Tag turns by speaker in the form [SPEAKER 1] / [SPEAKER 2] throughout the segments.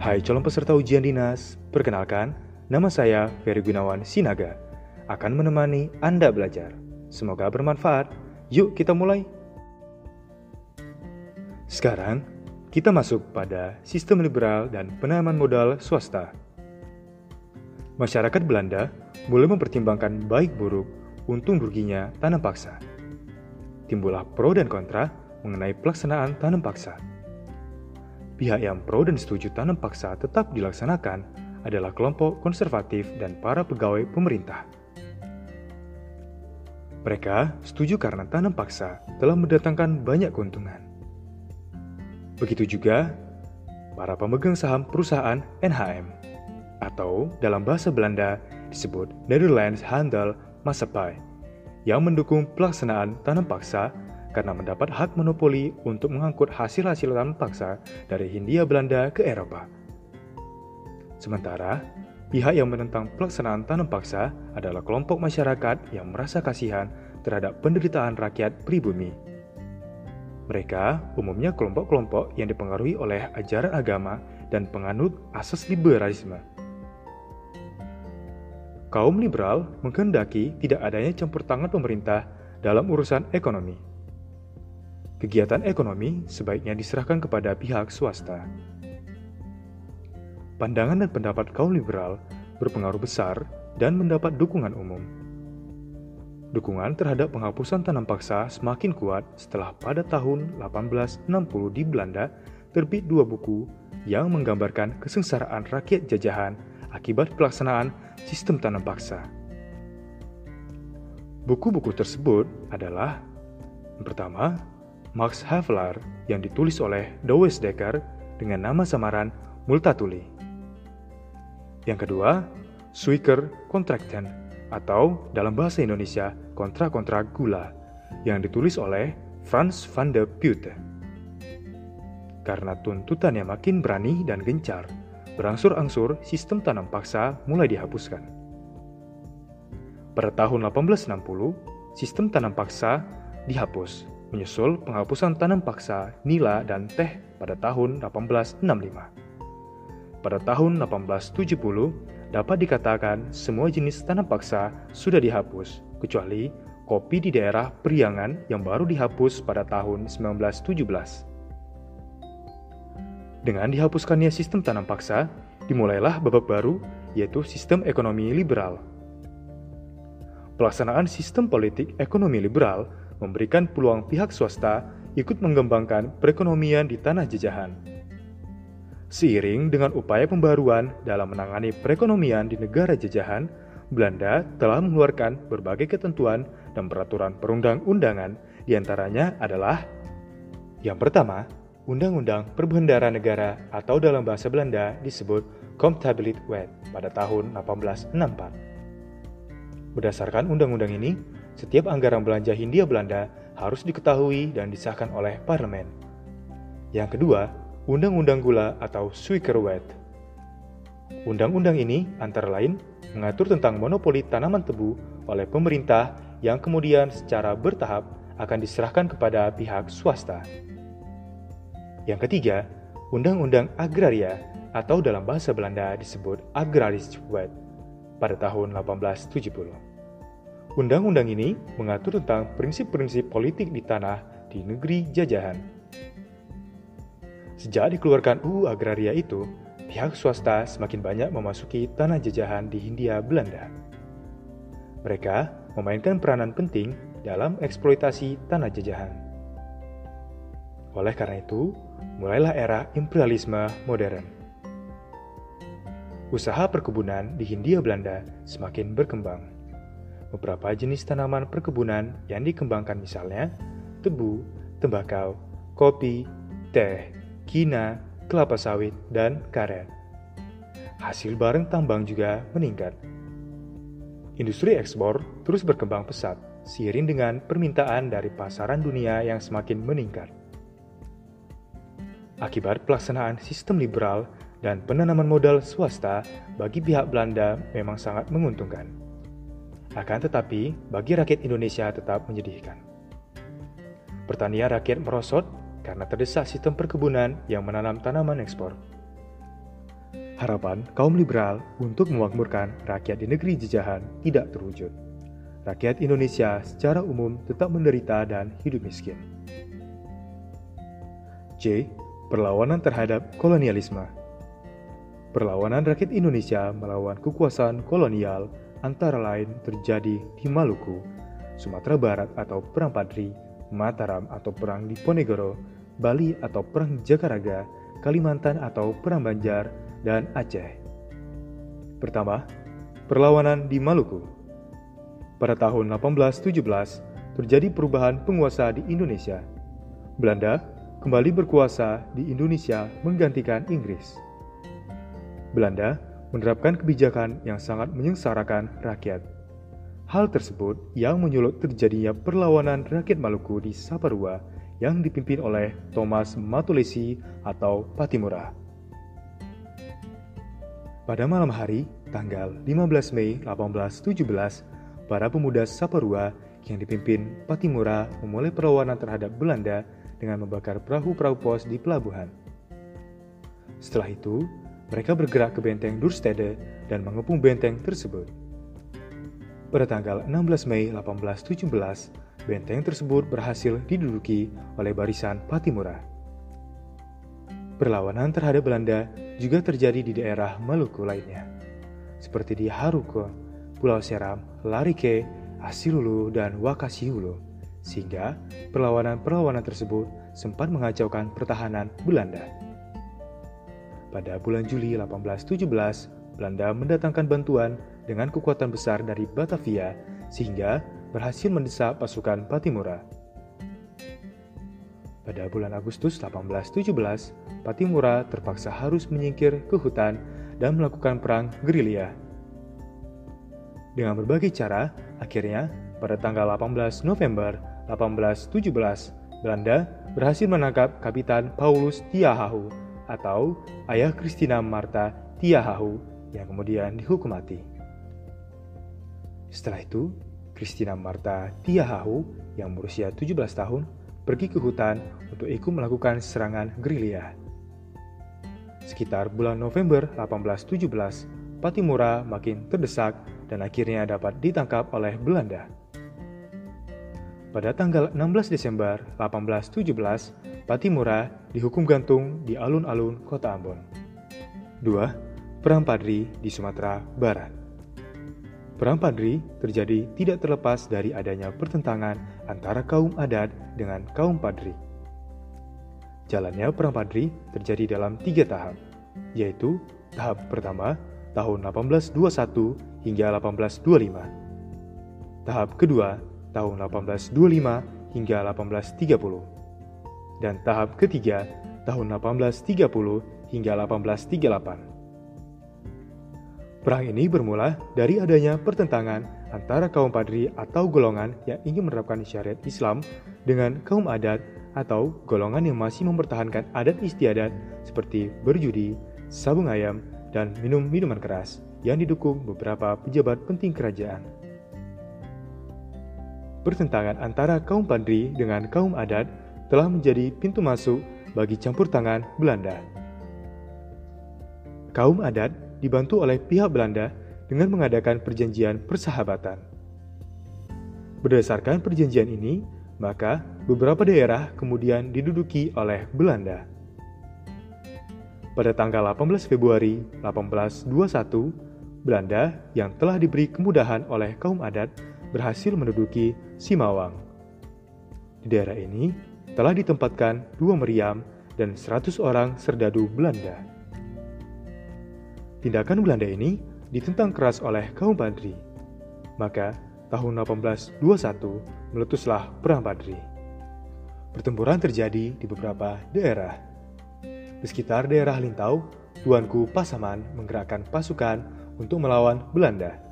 [SPEAKER 1] Hai calon peserta ujian dinas, perkenalkan, nama saya Ferry Gunawan Sinaga, akan menemani Anda belajar. Semoga bermanfaat. Yuk kita mulai. Sekarang, kita masuk pada sistem liberal dan penanaman modal swasta. Masyarakat Belanda mulai mempertimbangkan baik buruk untung ruginya tanam paksa. Timbullah pro dan kontra mengenai pelaksanaan tanam paksa. Pihak yang pro dan setuju tanam paksa tetap dilaksanakan adalah kelompok konservatif dan para pegawai pemerintah. Mereka setuju karena tanam paksa telah mendatangkan banyak keuntungan. Begitu juga para pemegang saham perusahaan NHM atau dalam bahasa Belanda disebut Netherlands Handel Maatschappij yang mendukung pelaksanaan tanam paksa karena mendapat hak monopoli untuk mengangkut hasil-hasil tanam paksa dari Hindia Belanda ke Eropa. Sementara, pihak yang menentang pelaksanaan tanam paksa adalah kelompok masyarakat yang merasa kasihan terhadap penderitaan rakyat pribumi. Mereka umumnya kelompok-kelompok yang dipengaruhi oleh ajaran agama dan penganut asas liberalisme. Kaum liberal menghendaki tidak adanya campur tangan pemerintah dalam urusan ekonomi kegiatan ekonomi sebaiknya diserahkan kepada pihak swasta. Pandangan dan pendapat kaum liberal berpengaruh besar dan mendapat dukungan umum. Dukungan terhadap penghapusan tanam paksa semakin kuat setelah pada tahun 1860 di Belanda terbit dua buku yang menggambarkan kesengsaraan rakyat jajahan akibat pelaksanaan sistem tanam paksa. Buku-buku tersebut adalah pertama, Max Havelaar yang ditulis oleh Douwes Dekker dengan nama samaran Multatuli. Yang kedua, Suiker Contracten atau dalam bahasa Indonesia kontra-kontra gula yang ditulis oleh Frans van de Putte. Karena tuntutan yang makin berani dan gencar, berangsur-angsur sistem tanam paksa mulai dihapuskan. Pada tahun 1860, sistem tanam paksa dihapus menyusul penghapusan tanam paksa, nila, dan teh pada tahun 1865. Pada tahun 1870, dapat dikatakan semua jenis tanam paksa sudah dihapus, kecuali kopi di daerah Priangan yang baru dihapus pada tahun 1917. Dengan dihapuskannya sistem tanam paksa, dimulailah babak baru, yaitu sistem ekonomi liberal. Pelaksanaan sistem politik ekonomi liberal memberikan peluang pihak swasta ikut mengembangkan perekonomian di tanah jajahan. Seiring dengan upaya pembaruan dalam menangani perekonomian di negara jajahan, Belanda telah mengeluarkan berbagai ketentuan dan peraturan perundang-undangan, di antaranya adalah yang pertama, Undang-Undang Perbendaharaan Negara atau dalam bahasa Belanda disebut Wet pada tahun 1864. Berdasarkan undang-undang ini, setiap anggaran belanja Hindia Belanda harus diketahui dan disahkan oleh parlemen. Yang kedua, Undang-Undang Gula atau Suikerwet. Undang-undang ini antara lain mengatur tentang monopoli tanaman tebu oleh pemerintah yang kemudian secara bertahap akan diserahkan kepada pihak swasta. Yang ketiga, Undang-Undang Agraria atau dalam bahasa Belanda disebut Wet pada tahun 1870. Undang-undang ini mengatur tentang prinsip-prinsip politik di tanah di negeri jajahan. Sejak dikeluarkan UU Agraria itu, pihak swasta semakin banyak memasuki tanah jajahan di Hindia Belanda. Mereka memainkan peranan penting dalam eksploitasi tanah jajahan. Oleh karena itu, mulailah era imperialisme modern. Usaha perkebunan di Hindia Belanda semakin berkembang beberapa jenis tanaman perkebunan yang dikembangkan misalnya tebu, tembakau, kopi, teh, kina, kelapa sawit, dan karet. Hasil barang tambang juga meningkat. Industri ekspor terus berkembang pesat seiring dengan permintaan dari pasaran dunia yang semakin meningkat. Akibat pelaksanaan sistem liberal dan penanaman modal swasta bagi pihak Belanda memang sangat menguntungkan. Akan tetapi, bagi rakyat Indonesia tetap menyedihkan. Pertanian rakyat merosot karena terdesak sistem perkebunan yang menanam tanaman ekspor. Harapan kaum liberal untuk memakmurkan rakyat di negeri jajahan tidak terwujud. Rakyat Indonesia secara umum tetap menderita dan hidup miskin. C. Perlawanan terhadap kolonialisme Perlawanan rakyat Indonesia melawan kekuasaan kolonial antara lain terjadi di Maluku, Sumatera Barat atau Perang Padri, Mataram atau Perang Diponegoro, Bali atau Perang Jakaraga, Kalimantan atau Perang Banjar, dan Aceh. Pertama, perlawanan di Maluku. Pada tahun 1817, terjadi perubahan penguasa di Indonesia. Belanda kembali berkuasa di Indonesia menggantikan Inggris. Belanda menerapkan kebijakan yang sangat menyengsarakan rakyat. Hal tersebut yang menyulut terjadinya perlawanan rakyat Maluku di Saparua yang dipimpin oleh Thomas Matulesi atau Patimura. Pada malam hari, tanggal 15 Mei 1817, para pemuda Saparua yang dipimpin Patimura memulai perlawanan terhadap Belanda dengan membakar perahu-perahu pos di pelabuhan. Setelah itu, mereka bergerak ke benteng Durstede dan mengepung benteng tersebut. Pada tanggal 16 Mei 1817, benteng tersebut berhasil diduduki oleh barisan Patimura. Perlawanan terhadap Belanda juga terjadi di daerah Maluku lainnya, seperti di Haruko, Pulau Seram, Larike, Asilulu, dan Wakasiulu, sehingga perlawanan-perlawanan tersebut sempat mengacaukan pertahanan Belanda. Pada bulan Juli 1817, Belanda mendatangkan bantuan dengan kekuatan besar dari Batavia sehingga berhasil mendesak pasukan Patimura. Pada bulan Agustus 1817, Patimura terpaksa harus menyingkir ke hutan dan melakukan perang gerilya. Dengan berbagai cara, akhirnya pada tanggal 18 November 1817, Belanda berhasil menangkap Kapitan Paulus Tiahahu atau ayah Christina Marta Tiahahu yang kemudian dihukum mati. Setelah itu, Christina Marta Tiahahu yang berusia 17 tahun pergi ke hutan untuk ikut melakukan serangan gerilya. Sekitar bulan November 1817, Patimura makin terdesak dan akhirnya dapat ditangkap oleh Belanda. Pada tanggal 16 Desember 1817, Patimura dihukum gantung di alun-alun kota Ambon. 2. Perang Padri di Sumatera Barat Perang Padri terjadi tidak terlepas dari adanya pertentangan antara kaum adat dengan kaum Padri. Jalannya Perang Padri terjadi dalam tiga tahap, yaitu tahap pertama tahun 1821 hingga 1825, tahap kedua tahun 1825 hingga 1830, dan tahap ketiga tahun 1830 hingga 1838. Perang ini bermula dari adanya pertentangan antara kaum padri atau golongan yang ingin menerapkan syariat Islam dengan kaum adat atau golongan yang masih mempertahankan adat istiadat seperti berjudi, sabung ayam, dan minum minuman keras yang didukung beberapa pejabat penting kerajaan. Pertentangan antara kaum padri dengan kaum adat telah menjadi pintu masuk bagi campur tangan Belanda. Kaum adat dibantu oleh pihak Belanda dengan mengadakan perjanjian persahabatan. Berdasarkan perjanjian ini, maka beberapa daerah kemudian diduduki oleh Belanda. Pada tanggal 18 Februari 1821, Belanda yang telah diberi kemudahan oleh kaum adat berhasil menduduki Simawang. Di daerah ini telah ditempatkan dua meriam dan 100 orang serdadu Belanda. Tindakan Belanda ini ditentang keras oleh kaum Padri. Maka, tahun 1821 meletuslah Perang Padri. Pertempuran terjadi di beberapa daerah. Di sekitar daerah Lintau, Tuanku Pasaman menggerakkan pasukan untuk melawan Belanda.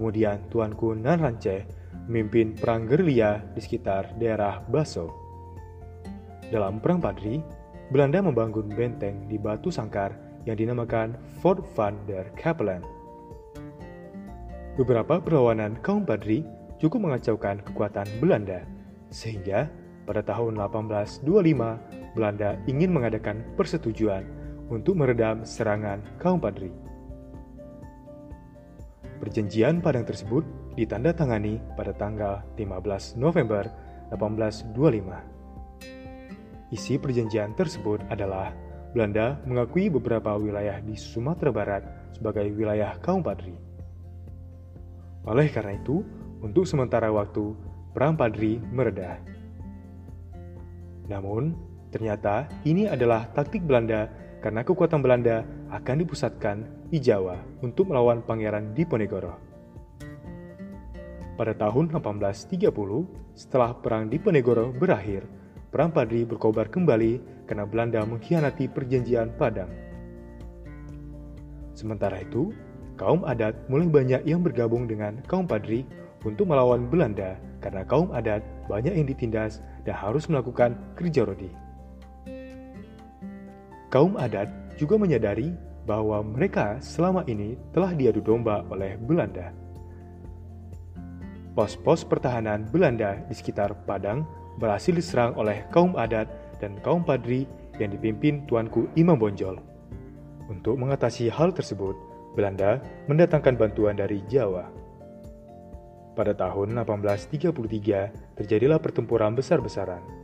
[SPEAKER 1] Kemudian Tuanku Nanrance memimpin perang gerilya di sekitar daerah Baso. Dalam Perang Padri, Belanda membangun benteng di Batu Sangkar yang dinamakan Fort van der Kapellen. Beberapa perlawanan kaum Padri cukup mengacaukan kekuatan Belanda, sehingga pada tahun 1825 Belanda ingin mengadakan persetujuan untuk meredam serangan kaum Padri. Perjanjian Padang tersebut ditandatangani pada tanggal 15 November 1825. Isi perjanjian tersebut adalah Belanda mengakui beberapa wilayah di Sumatera Barat sebagai wilayah kaum Padri. Oleh karena itu, untuk sementara waktu, Perang Padri mereda. Namun, ternyata ini adalah taktik Belanda karena kekuatan Belanda akan dipusatkan di Jawa untuk melawan Pangeran Diponegoro. Pada tahun 1830, setelah Perang Diponegoro berakhir, Perang Padri berkobar kembali karena Belanda mengkhianati perjanjian Padang. Sementara itu, kaum adat mulai banyak yang bergabung dengan kaum Padri untuk melawan Belanda karena kaum adat banyak yang ditindas dan harus melakukan kerja rodi. Kaum adat juga menyadari bahwa mereka selama ini telah diadu domba oleh Belanda. Pos-pos pertahanan Belanda di sekitar Padang berhasil diserang oleh kaum adat dan kaum padri yang dipimpin Tuanku Imam Bonjol. Untuk mengatasi hal tersebut, Belanda mendatangkan bantuan dari Jawa. Pada tahun 1833, terjadilah pertempuran besar-besaran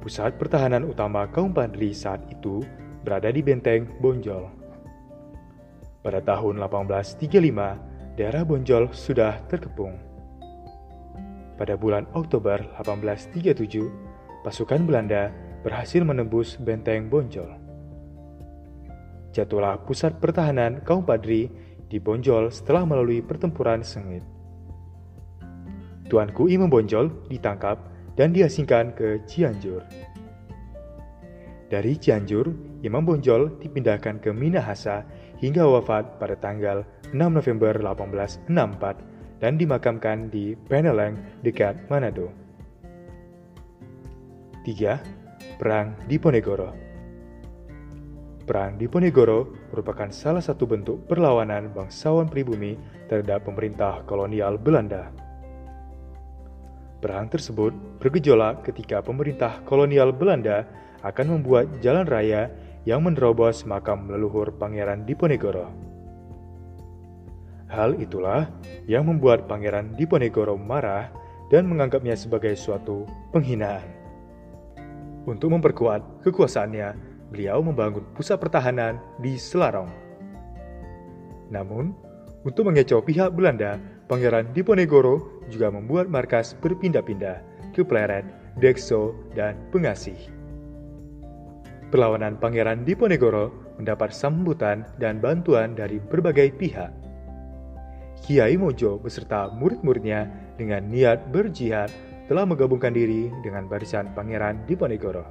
[SPEAKER 1] Pusat pertahanan utama kaum Padri saat itu berada di benteng Bonjol. Pada tahun 1835, daerah Bonjol sudah terkepung. Pada bulan Oktober 1837, pasukan Belanda berhasil menembus benteng Bonjol. Jatuhlah pusat pertahanan kaum Padri di Bonjol setelah melalui pertempuran sengit. Tuanku Imam Bonjol ditangkap dan diasingkan ke Cianjur. Dari Cianjur, Imam Bonjol dipindahkan ke Minahasa hingga wafat pada tanggal 6 November 1864 dan dimakamkan di Peneleng dekat Manado. 3. Perang Diponegoro Perang Diponegoro merupakan salah satu bentuk perlawanan bangsawan pribumi terhadap pemerintah kolonial Belanda. Perang tersebut bergejolak ketika pemerintah kolonial Belanda akan membuat jalan raya yang menerobos makam leluhur Pangeran Diponegoro. Hal itulah yang membuat Pangeran Diponegoro marah dan menganggapnya sebagai suatu penghinaan. Untuk memperkuat kekuasaannya, beliau membangun pusat pertahanan di Selarong. Namun, untuk mengecoh pihak Belanda, Pangeran Diponegoro juga membuat markas berpindah-pindah ke Pleret, Dekso, dan Pengasih. Perlawanan Pangeran Diponegoro mendapat sambutan dan bantuan dari berbagai pihak. Kiai Mojo beserta murid-muridnya dengan niat berjihad telah menggabungkan diri dengan barisan Pangeran Diponegoro.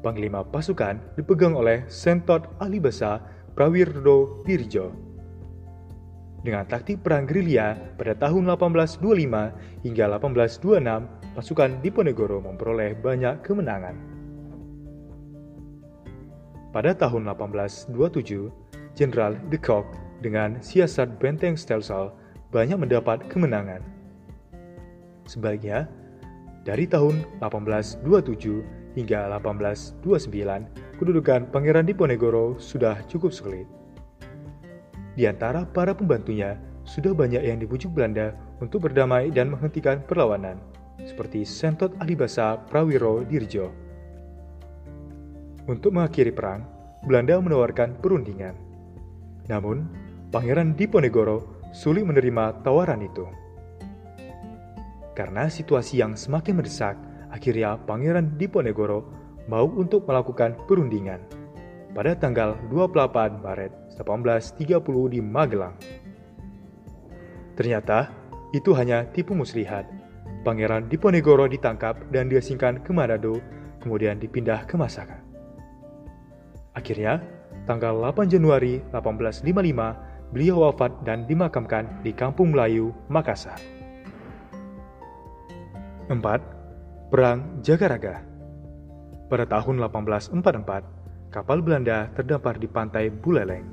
[SPEAKER 1] Panglima pasukan dipegang oleh Sentot Alibasa Prawirdo Dirjo dengan taktik perang gerilya pada tahun 1825 hingga 1826, pasukan Diponegoro memperoleh banyak kemenangan. Pada tahun 1827, Jenderal de Kock dengan siasat benteng Stelsel banyak mendapat kemenangan. Sebaliknya, dari tahun 1827 hingga 1829, kedudukan Pangeran Diponegoro sudah cukup sulit. Di antara para pembantunya, sudah banyak yang dibujuk Belanda untuk berdamai dan menghentikan perlawanan, seperti Sentot Alibasa Prawiro Dirjo. Untuk mengakhiri perang, Belanda menawarkan perundingan. Namun, Pangeran Diponegoro sulit menerima tawaran itu. Karena situasi yang semakin mendesak, akhirnya Pangeran Diponegoro mau untuk melakukan perundingan pada tanggal 28 Maret 1830 di Magelang. Ternyata, itu hanya tipu muslihat. Pangeran Diponegoro ditangkap dan diasingkan ke Manado, kemudian dipindah ke Masaka. Akhirnya, tanggal 8 Januari 1855, beliau wafat dan dimakamkan di Kampung Melayu, Makassar. 4. Perang Jagaraga Pada tahun 1844, kapal Belanda terdampar di pantai Buleleng.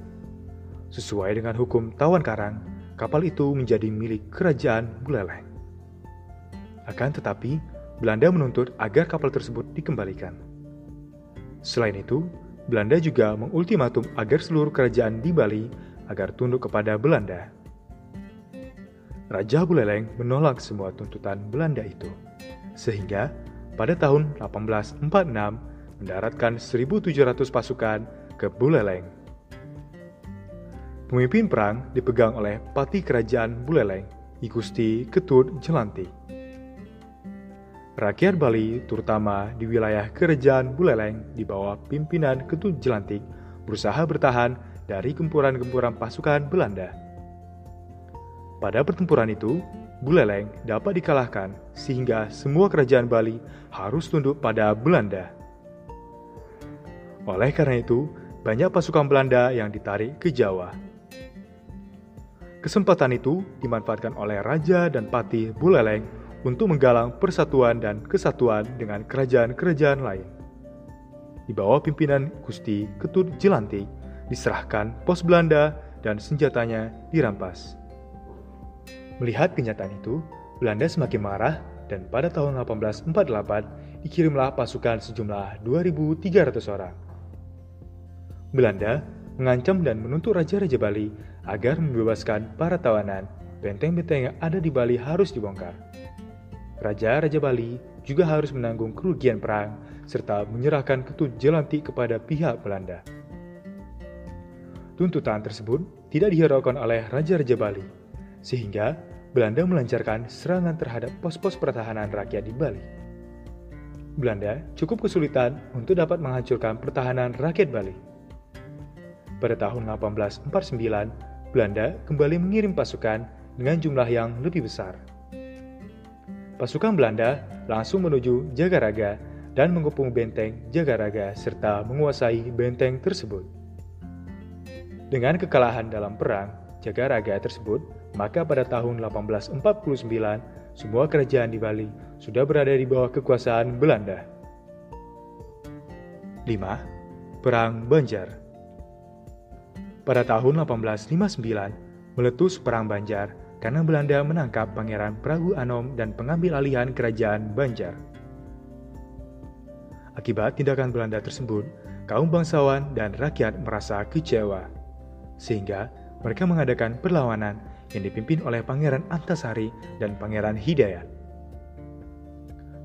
[SPEAKER 1] Sesuai dengan hukum tawan karang, kapal itu menjadi milik kerajaan Buleleng. Akan tetapi, Belanda menuntut agar kapal tersebut dikembalikan. Selain itu, Belanda juga mengultimatum agar seluruh kerajaan di Bali agar tunduk kepada Belanda. Raja Buleleng menolak semua tuntutan Belanda itu, sehingga pada tahun 1846 mendaratkan 1.700 pasukan ke Buleleng. Pemimpin perang dipegang oleh Pati Kerajaan Buleleng, Igusti Ketut Jelantik. Rakyat Bali, terutama di wilayah Kerajaan Buleleng di bawah pimpinan Ketut Jelantik, berusaha bertahan dari gempuran-gempuran pasukan Belanda. Pada pertempuran itu, Buleleng dapat dikalahkan sehingga semua kerajaan Bali harus tunduk pada Belanda. Oleh karena itu, banyak pasukan Belanda yang ditarik ke Jawa. Kesempatan itu dimanfaatkan oleh Raja dan Patih Buleleng untuk menggalang persatuan dan kesatuan dengan kerajaan-kerajaan lain. Di bawah pimpinan Gusti Ketut Jelantik, diserahkan pos Belanda dan senjatanya dirampas. Melihat kenyataan itu, Belanda semakin marah dan pada tahun 1848 dikirimlah pasukan sejumlah 2.300 orang. Belanda mengancam dan menuntut Raja-Raja Bali agar membebaskan para tawanan. Benteng-benteng yang ada di Bali harus dibongkar. Raja-Raja Bali juga harus menanggung kerugian perang serta menyerahkan ketut jelantik kepada pihak Belanda. Tuntutan tersebut tidak dihiraukan oleh Raja-Raja Bali, sehingga Belanda melancarkan serangan terhadap pos-pos pertahanan rakyat di Bali. Belanda cukup kesulitan untuk dapat menghancurkan pertahanan rakyat Bali. Pada tahun 1849, Belanda kembali mengirim pasukan dengan jumlah yang lebih besar – pasukan Belanda langsung menuju Jagaraga dan mengepung benteng Jagaraga serta menguasai benteng tersebut. Dengan kekalahan dalam perang Jagaraga tersebut, maka pada tahun 1849 semua kerajaan di Bali sudah berada di bawah kekuasaan Belanda. 5. Perang Banjar Pada tahun 1859, meletus Perang Banjar karena Belanda menangkap Pangeran Prabu Anom dan pengambil alihan kerajaan Banjar. Akibat tindakan Belanda tersebut, kaum bangsawan dan rakyat merasa kecewa, sehingga mereka mengadakan perlawanan yang dipimpin oleh Pangeran Antasari dan Pangeran Hidayat.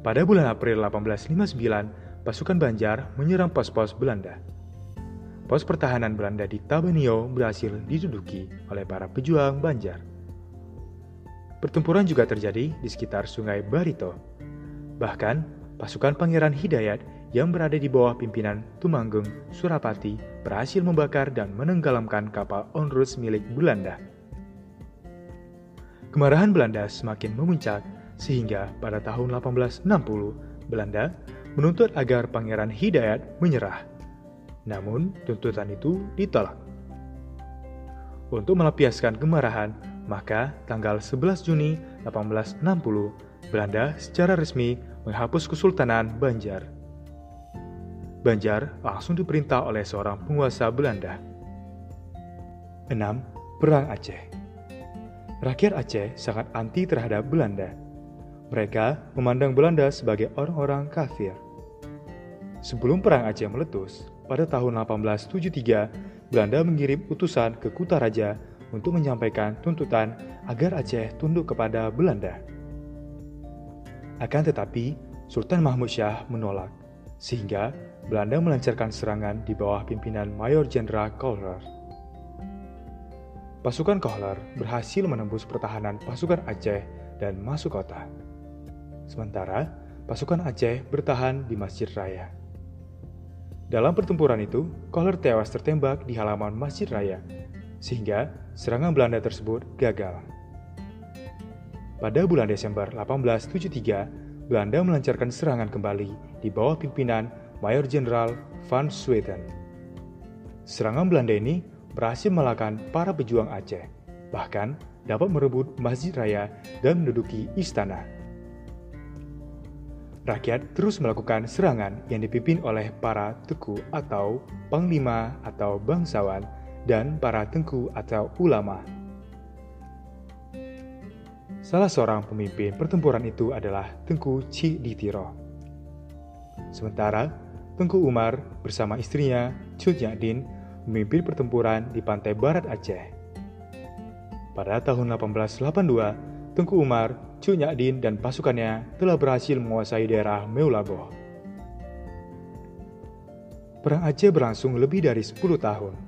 [SPEAKER 1] Pada bulan April 1859, pasukan Banjar menyerang pos-pos Belanda. Pos pertahanan Belanda di Tabenio berhasil diduduki oleh para pejuang Banjar. Pertempuran juga terjadi di sekitar Sungai Barito. Bahkan, pasukan Pangeran Hidayat yang berada di bawah pimpinan Tumanggung Surapati berhasil membakar dan menenggelamkan kapal onrus milik Belanda. Kemarahan Belanda semakin memuncak sehingga pada tahun 1860 Belanda menuntut agar Pangeran Hidayat menyerah. Namun tuntutan itu ditolak. Untuk melampiaskan kemarahan, maka, tanggal 11 Juni 1860, Belanda secara resmi menghapus Kesultanan Banjar. Banjar langsung diperintah oleh seorang penguasa Belanda. 6. Perang Aceh Rakyat Aceh sangat anti terhadap Belanda. Mereka memandang Belanda sebagai orang-orang kafir. Sebelum Perang Aceh meletus, pada tahun 1873, Belanda mengirim utusan ke Kutaraja untuk menyampaikan tuntutan agar Aceh tunduk kepada Belanda. Akan tetapi, Sultan Mahmud Shah menolak, sehingga Belanda melancarkan serangan di bawah pimpinan Mayor Jenderal Kohler. Pasukan Kohler berhasil menembus pertahanan pasukan Aceh dan masuk kota. Sementara, pasukan Aceh bertahan di Masjid Raya. Dalam pertempuran itu, Kohler tewas tertembak di halaman Masjid Raya sehingga serangan Belanda tersebut gagal. Pada bulan Desember 1873, Belanda melancarkan serangan kembali di bawah pimpinan Mayor Jenderal Van Swieten. Serangan Belanda ini berhasil melahkan para pejuang Aceh, bahkan dapat merebut Masjid Raya dan menduduki istana. Rakyat terus melakukan serangan yang dipimpin oleh para teku atau panglima atau bangsawan dan para tengku atau ulama. Salah seorang pemimpin pertempuran itu adalah Tengku Ci Ditiro. Sementara Tengku Umar bersama istrinya, Cut Din, memimpin pertempuran di pantai barat Aceh. Pada tahun 1882, Tengku Umar, Cut Din, dan pasukannya telah berhasil menguasai daerah Meulaboh. Perang Aceh berlangsung lebih dari 10 tahun.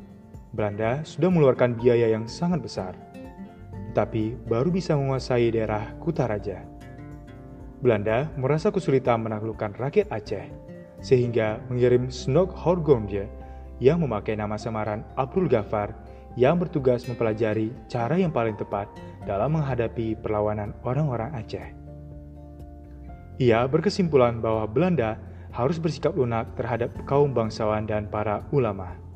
[SPEAKER 1] Belanda sudah mengeluarkan biaya yang sangat besar, tetapi baru bisa menguasai daerah Kutaraja. Belanda merasa kesulitan menaklukkan rakyat Aceh, sehingga mengirim Snok Horgomje yang memakai nama samaran Abdul Ghaffar yang bertugas mempelajari cara yang paling tepat dalam menghadapi perlawanan orang-orang Aceh. Ia berkesimpulan bahwa Belanda harus bersikap lunak terhadap kaum bangsawan dan para ulama.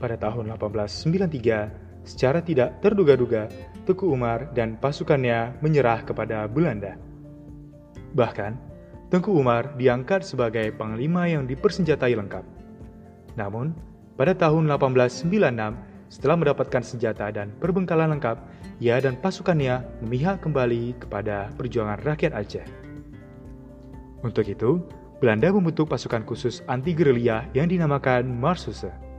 [SPEAKER 1] Pada tahun 1893, secara tidak terduga-duga, Tuku Umar dan pasukannya menyerah kepada Belanda. Bahkan, Tengku Umar diangkat sebagai panglima yang dipersenjatai lengkap. Namun, pada tahun 1896, setelah mendapatkan senjata dan perbengkalan lengkap, ia dan pasukannya memihak kembali kepada perjuangan rakyat Aceh. Untuk itu, Belanda membentuk pasukan khusus anti-gerilya yang dinamakan Marsusse.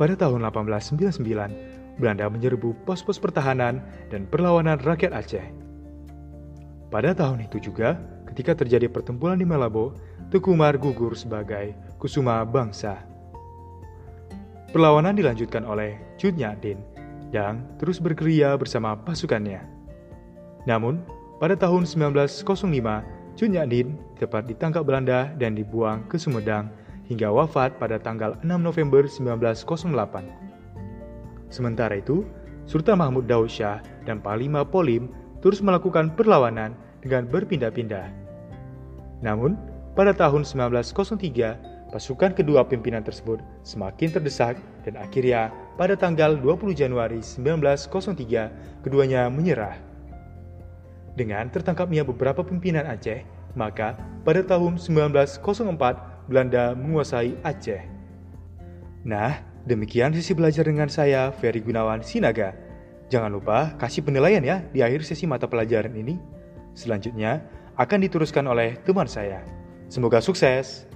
[SPEAKER 1] Pada tahun 1899, Belanda menyerbu pos-pos pertahanan dan perlawanan rakyat Aceh. Pada tahun itu juga, ketika terjadi pertempuran di Malabo, Tuku Umar gugur sebagai kusuma bangsa. Perlawanan dilanjutkan oleh Cut Din yang terus bergerilya bersama pasukannya. Namun, pada tahun 1905, Chun Din tepat ditangkap Belanda dan dibuang ke Sumedang hingga wafat pada tanggal 6 November 1908. Sementara itu, Sultan Mahmud Daud Shah dan Panglima Polim terus melakukan perlawanan dengan berpindah-pindah. Namun, pada tahun 1903, pasukan kedua pimpinan tersebut semakin terdesak dan akhirnya pada tanggal 20 Januari 1903 keduanya menyerah. Dengan tertangkapnya beberapa pimpinan Aceh, maka pada tahun 1904 Belanda menguasai Aceh. Nah, demikian sesi belajar dengan saya, Ferry Gunawan Sinaga. Jangan lupa kasih penilaian ya di akhir sesi mata pelajaran ini. Selanjutnya akan diteruskan oleh teman saya. Semoga sukses.